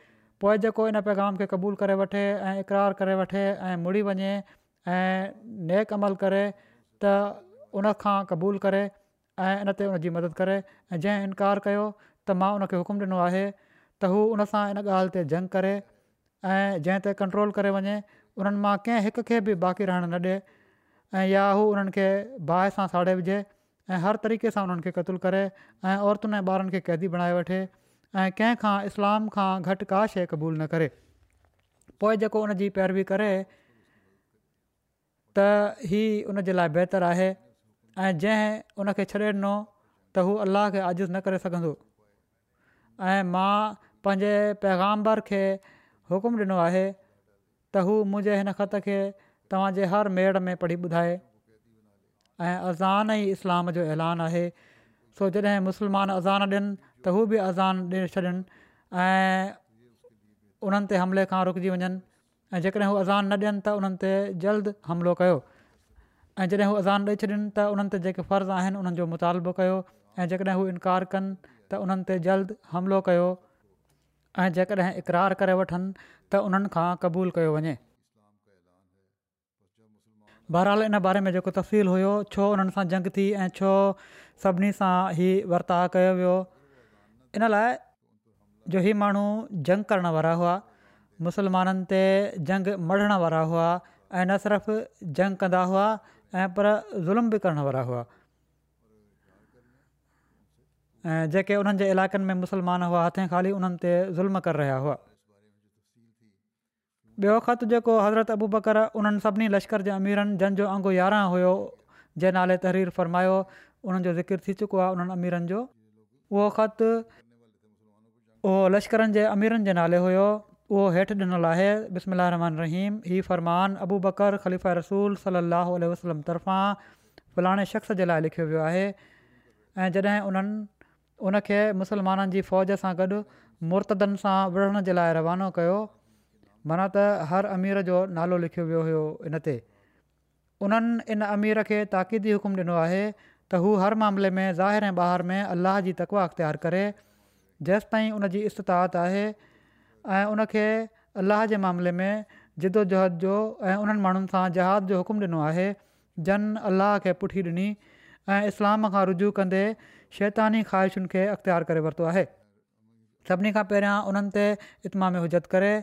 पोइ जेको इन पैगाम खे क़बूलु करे वठे ऐं इक़रार करे वठे ऐं मुड़ी वञे ऐं नेक अमल करे त उनखां क़बूलु करे ऐं इन ते उन मदद करे ऐं जंहिं इनकार कयो त मां उनखे हुकुमु ॾिनो आहे त हू उनसां इन ॻाल्हि ते जंग करे ऐं जंहिं ते कंट्रोल करे वञे उन्हनि मां कंहिं हिक खे बि बाक़ी रहणु न ॾिए ऐं या हू उन्हनि खे बाहि सां साड़े विझे ऐं हर तरीक़े सां उन्हनि खे क़तूलु करे ऐं औरतुनि ऐं ॿारनि क़ैदी बणाए वठे ऐं कंहिं इस्लाम खां घटि का शइ क़बूलु न करे पोइ जेको उनजी पैरवी करे त ई उनजे लाइ बहितरु आहे ऐं जंहिं उनखे छॾे ॾिनो त हू अलाह खे आजिज़ु न करे सघंदो ऐं मां पंहिंजे पैगाम्बर खे हुकुम ॾिनो आहे त हू मुंहिंजे हिन ख़त खे तव्हांजे हर मेड़ में पढ़ी ॿुधाए ऐं अज़ान ई इस्लाम जो ऐलान आहे सो जॾहिं मुस्लमान अज़ान ॾियनि त हू बि अज़ान ॾेई छॾनि ऐं उन्हनि ते हमले खां रुकिजी वञनि ऐं जेकॾहिं हू अज़ान न ॾियनि त उन्हनि ते जल्द हमिलो कयो ऐं जॾहिं हू अज़ान ॾेई छॾनि त उन्हनि ते जेके फ़र्ज़ु आहिनि उन्हनि जो मुतालबो कयो ऐं जेकॾहिं हू इनकार कनि त उन्हनि ते जल्द हमिलो कयो ऐं जेकॾहिं इक़रार करे वठनि त उन्हनि खां क़बूलु कयो वञे इन बारे में जेको तफ़सील हुयो छो उन्हनि सां जंग थी ऐं छो सभिनी सां ई वर्ताव कयो वियो इन लाइ जो ही माण्हू जंग करण वारा हुआ मुसलमाननि ते जंग मढण वारा हुआ ऐं न सिर्फ़ु जंग कंदा हुआ ऐं पर ज़ुल्म बि करण वारा हुआ ऐं जेके उन्हनि जे इलाइक़नि में मुसलमान हुआ हथे ख़ाली उन्हनि ते ज़ुल्म करे रहिया हुआ ॿियो ख़तु जेको हज़रत अबू बकर उन्हनि सभिनी लश्कर जे अमीरनि जंहिंजो अंगु यारहं हुयो जंहिं नाले तहरीरु फ़रमायो उन्हनि जो ज़िकर थी चुको आहे उन्हनि अमीरनि जो उहो ख़तु उहो लश्करनि जे अमीरनि जे नाले हुयो उहो हेठि ॾिनल आहे रहमान रहीम हीउ फ़रमान अबू बकर ख़लीफ़ा रसूल सली अलाह वसलम तर्फ़ां फलाणे शख़्स जे लाइ लिखियो वियो आहे ऐं जॾहिं उन्हनि उनखे मुसलमाननि जी फ़ौज सां गॾु मुर्तदनि सां विढ़ण जे लाइ रवानो कयो माना त हर अमीर जो नालो लिखियो वियो हुयो इन ते इन अमीर खे ताक़ीदी हुकुम ॾिनो आहे त हर मामले में ज़ाहिर ऐं ॿहार में अलाह जी तकवा अख़्तियारु करे जेसि ताईं उन जी इस्तितात आहे ऐं उनखे अल्लाह जे मामले में जिदोजहद जो ऐं उन्हनि माण्हुनि सां जहाद जो हुकुम ॾिनो आहे जन अलाह खे पुठी ॾिनी ऐं इस्लाम खां रुजू कंदे शैतानी ख़्वाहिशुनि खे अख़्तियार करे वरितो आहे सभिनी खां पहिरियां उन्हनि ते इतमाम हुजत करे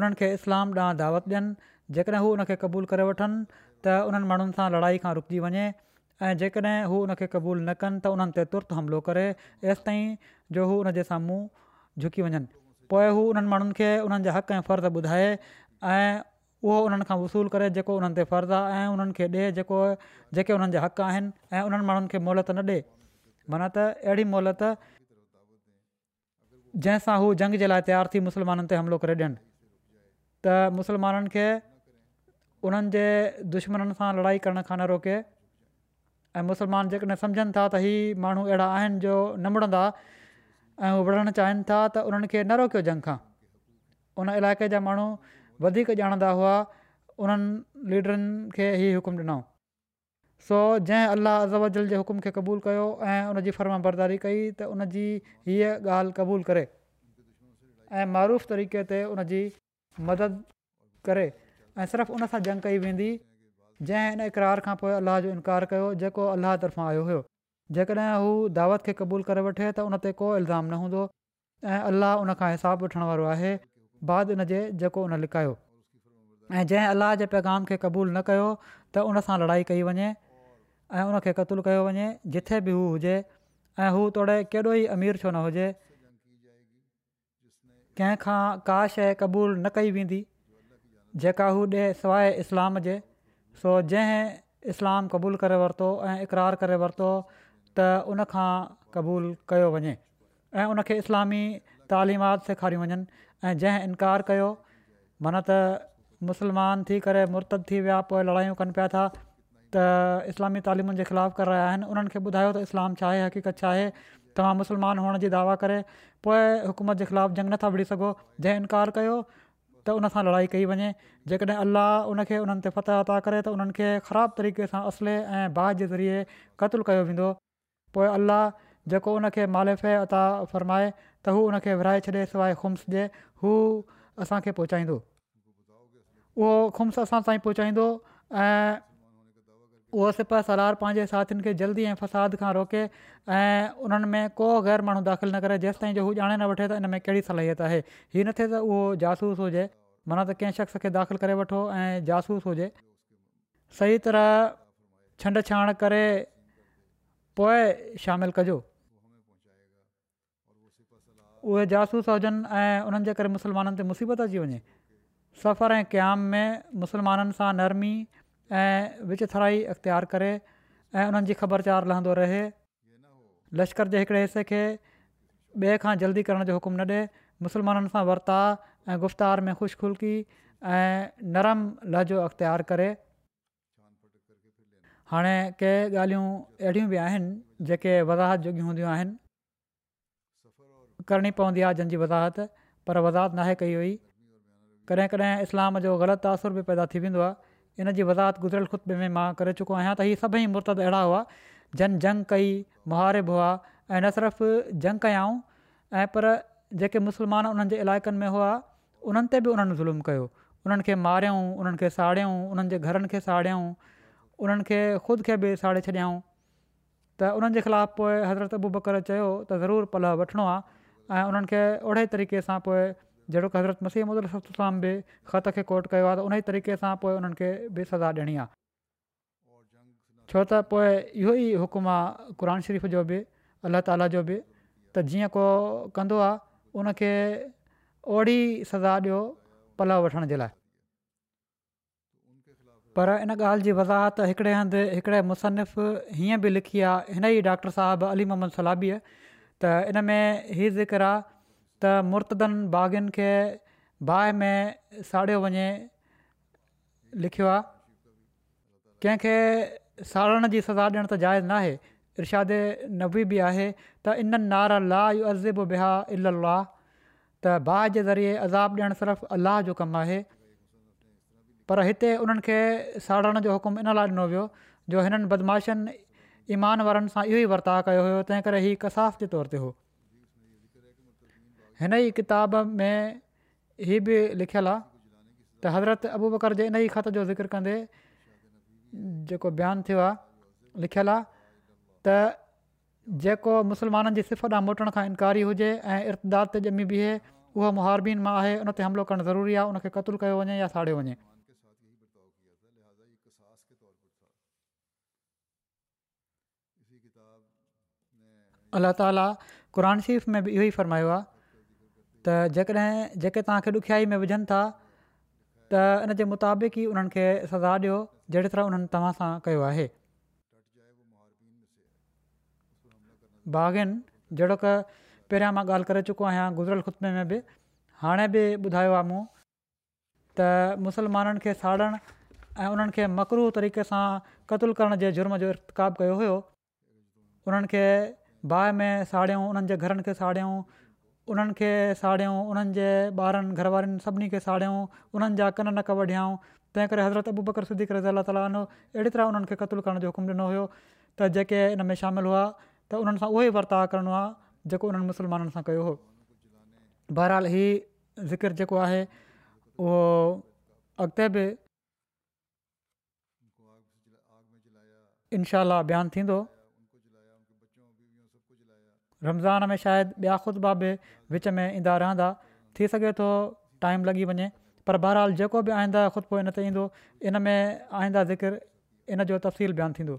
उन्हनि खे इस्लाम ॾांहुं दावत ॾियनि जेकॾहिं हू उनखे क़बूलु करे वठनि त उन्हनि माण्हुनि सां लड़ाई खां रुकजी वञे ऐं जेकॾहिं हू उन खे क़बूल न कनि त उन्हनि ते तुर्त हमिलो करे एसिताईं जो हू उनजे साम्हूं झुकी वञनि पोइ हू उन्हनि माण्हुनि खे उन्हनि जा हक़ ऐं फ़र्ज़ ॿुधाए ऐं उहो उन्हनि खां वसूलु करे जेको उन्हनि ते फ़र्ज़ु आहे ऐं उन्हनि खे ॾिए जेको जेके उन्हनि जा हक़ आहिनि ऐं उन्हनि माण्हुनि खे मोहलत न ॾिए माना त अहिड़ी मोहलत जंहिंसां हू जंग जे लाइ तयारु थी मुसलमाननि ते हमिलो करे ॾियनि त मुसलमाननि खे उन्हनि दुश्मन सां लड़ाई करण खां न रोके ऐं मुस्लमान जेकॾहिं सम्झनि था त हीअ माण्हू अहिड़ा आहिनि जो न मुड़ंदा ऐं हू विढ़णु चाहिनि था त उन्हनि खे न रोकियो जंग खां उन इलाइक़े जा माण्हू वधीक ॼाणंदा हुआ उन्हनि लीडरनि खे ई हुकुम ॾिनो सो जंहिं अलाह अजल जे हुकुम खे क़बूलु कयो ऐं फर्मा बरदारी कई त उनजी हीअ ॻाल्हि क़बूलु करे ऐं मरूफ़ तरीक़े ते उनजी मदद करे ऐं सिर्फ़ु उन सां जंग कई वेंदी जंहिं इन इक़रार खां पोइ अलाह जो इनकार कयो जेको अलाह तर्फ़ां आयो हुयो जेकॾहिं हू दावत खे क़बूल करे वठे त उन ते को इल्ज़ाम न हूंदो ऐं अलाह उन खां हिसाबु वठण वारो आहे बाद इनजे जेको उन लिकायो ऐं जंहिं अलाह जे पैगाम खे क़बूलु न कयो त उन सां लड़ाई कई वञे ऐं उन खे कयो वञे जिथे बि हू हुजे ऐं हू तोड़े केॾो ई अमीर छो न हुजे कंहिं का शइ क़बूलु न कई वेंदी जेका हू ॾे इस्लाम जे सो जंहिं इस्लाम क़बूलु करे वरितो ऐं इक़रार करे वरितो त उनखां क़बूलु कयो वञे ऐं उनखे इस्लामी तालिमात सेखारियूं वञनि ऐं जंहिं इनकार कयो माना त मुस्लमान थी करे मुर्तद थी विया पोइ लड़ायूं कनि पिया था त इस्लामी तालीमुनि जे ख़िलाफ़ु करे रहिया आहिनि उन्हनि खे ॿुधायो त इस्लामु छा आहे हक़ीक़त छा आहे तव्हां मुस्लमान हुअण जी दावा करे पोइ हुकूमत जे ख़िलाफ़ु जंग नथा भुड़ी सघो जंहिं इनकार त उन सां लड़ाई कई वञे जेकॾहिं अल्लाह उनखे उन्हनि ते फ़तह अता करे त उन्हनि खे ख़राबु तरीक़े सां असले ऐं बाह जे ज़रिए क़त्लु कयो वेंदो पोइ अल्लाह जेको उनखे मालेफ़ अता फ़रमाए त हू हुनखे विराए छॾे सवाइ खु़्स ॾिए हू असांखे पहुचाईंदो उहो खुम्स असां ताईं पहुचाईंदो उहो सिपा सलार पंहिंजे साथियुनि खे जल्दी ऐं फ़साद खां रोके ऐं उन्हनि में को ग़ैर माण्हू दाख़िल न करे जेसिताईं जो हू ॼाणे न वठे त इन में कहिड़ी सलाहियत आहे हीअ न थिए त उहो जासूस हुजे माना त कंहिं शख़्स खे दाख़िल करे वठो ऐं जासूस हुजे सही तरह छंड छाण करे पोइ शामिलु कजो उहे जासूस हुजनि ऐं उन्हनि जे करे मुस्लमाननि ते मुसीबत अची वञे सफ़र ऐं क़याम में मुसलमाननि सां नरमी ऐं विच थराई अख़्तियार करे ऐं उन्हनि जी ख़बरचार लहंदो रहे लश्कर जे हिकड़े हिसे खे ॿिए खां जल्दी करण जो हुकुम न ॾिए मुस्लमाननि सां वर्ता ऐं गुफ़्तार में ख़ुशुलकी ऐं नरम लहजो अख़्तियार करे हाणे के ॻाल्हियूं अहिड़ियूं बि आहिनि जेके वज़ाहत जुगियूं हूंदियूं आहिनि करणी पवंदी आहे जंहिंजी वज़ाहत पर वज़ाहत नाहे कई हुई कॾहिं कॾहिं इस्लाम जो ग़लति तासुर बि पैदा थी वेंदो इन जी वज़ाहत गुज़िरियल ख़ुतबे में मां करे चुको आहियां त इहे सभई मुर्तद अहिड़ा हुआ जन जंग कई मुहारिब हुआ ऐं न सिर्फ़ु जंग कयाऊं ऐं पर जेके मुस्लमान उन्हनि जे इलाइक़नि में हुआ उन्हनि ते बि उन्हनि ज़ुल्म कयो उन्हनि खे मारियऊं उन्हनि खे साड़ियऊं उन्हनि जे घरनि खे साड़ियऊं उन्हनि खे ख़ुदि खे बि साड़े छॾियाऊं त उन्हनि जे ख़िलाफ़ु पोइ हज़रत अबू बकर चयो त ज़रूरु पल वठिणो आहे ऐं उन्हनि खे ओहिड़े तरीक़े सां पोइ जहिड़ो मसीह मसी मुलाम बि ख़त खे कोट कयो आहे त उन ई तरीक़े सां पोइ उन्हनि खे बि सज़ा ॾियणी आहे छो त पोइ इहो ई हुकुम आहे क़ुर शरीफ़ जो बि अल्ला ताला जो बि त जीअं को कंदो आहे उनखे ओड़ी सज़ा ॾियो पलव वठण जे लाइ पर इन ॻाल्हि जी वज़ाहत हिकिड़े हंधि हिकिड़े मुसनफ़ु हीअं बि लिखी आहे हिन ई डॉक्टर साहबु अली मोहम्मद सलाबीअ त इन में हीउ ज़िक्र त मुर्तदनि बागियुनि खे बाहि में साड़ियो वञे लिखियो आहे कंहिंखे साड़ण जी सज़ा ॾियण त जाइज़ न आहे इर्शादे नबी बि आहे त इननि नारा ला इहो अज़िब बिहा इला त बाहि जे ज़रिए अज़ाब ॾियणु सिर्फ़ु अलाह जो कमु आहे पर हिते उन्हनि खे साड़ण जो हुकुमु इन लाइ ॾिनो वियो जो हिननि बदमाशनि ईमान वारनि सां इहो ई वर्ताउ कयो हुयो तंहिं करे कसाफ़ जे तौर ते हो हिन ई किताब में हीअ बि लिखियलु आहे त हज़रत अबू बकर जे इन ई ख़त जो ज़िक्र कंदे जेको बयानु थियो आहे लिखियलु आहे त जेको मुसलमाननि जी सिफ़ ॾाहुं मोटण खां इनकारी हुजे ऐं इर्तद ॼमी बीहे उहो मुहारबीन मां आहे उन ते हमिलो करणु ज़रूरी आहे उन खे क़तलु कयो वञे या साड़ियो वञे अला ताला क़ शरीफ़ में बि इहो ई फरमायो आहे त जेकॾहिं जेके तव्हांखे ॾुखियाई में विझनि था त इनजे मुताबिक़ ई उन्हनि खे सज़ा ॾियो जहिड़ी तरह उन्हनि तव्हां सां कयो आहे भागेन जहिड़ो क पहिरियां मां ॻाल्हि करे चुको आहियां गुज़िरियल ख़ुतबे में बि हाणे बि ॿुधायो आहे मूं त मुसलमाननि खे साड़ण ऐं मकरू तरीक़े सां क़तूल करण जे जुर्म जो इर्त कयो हुयो उन्हनि खे में साड़ियूं उन्हनि जे घरनि खे उन्हनि खे साड़ियूं उन्हनि जे ॿारनि घर वारनि सभिनी खे उन्हनि जा कन नक वढियाऊं तंहिं करे हज़रत अबू बकर सुधी करे ज़ला अहिड़ी तरह उन्हनि खे क़तलु करण जो हुकुम ॾिनो हुयो त जेके इन में शामिलु हुआ त उन्हनि सां उहो ई वर्ताव करिणो आहे जेको उन्हनि मुस्लमाननि सां कयो हो बहरहाल ही ज़िकर जेको आहे उहो अॻिते बि इनशा बयानु थींदो रमज़ान में शायदि ॿिया ख़ुतबा बा बि विच में ईंदा रहंदा थी सघे थो टाइम लॻी वञे पर बहरहाल जेको बि आईंदा ख़ुतबो इन ते ईंदो इन में आईंदा ज़िक्र इन जो तफ़सील बयानु थींदो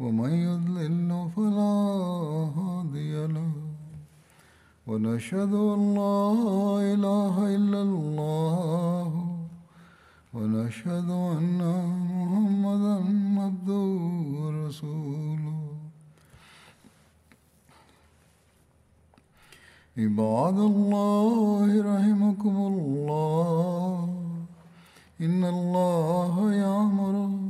ومن يضلل فلا هادي له ونشهد أن لا إله إلا الله ونشهد أن محمدا عبده ورسوله عباد الله رحمكم الله إن الله يامركم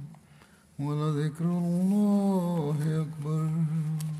ولذكر الله أكبر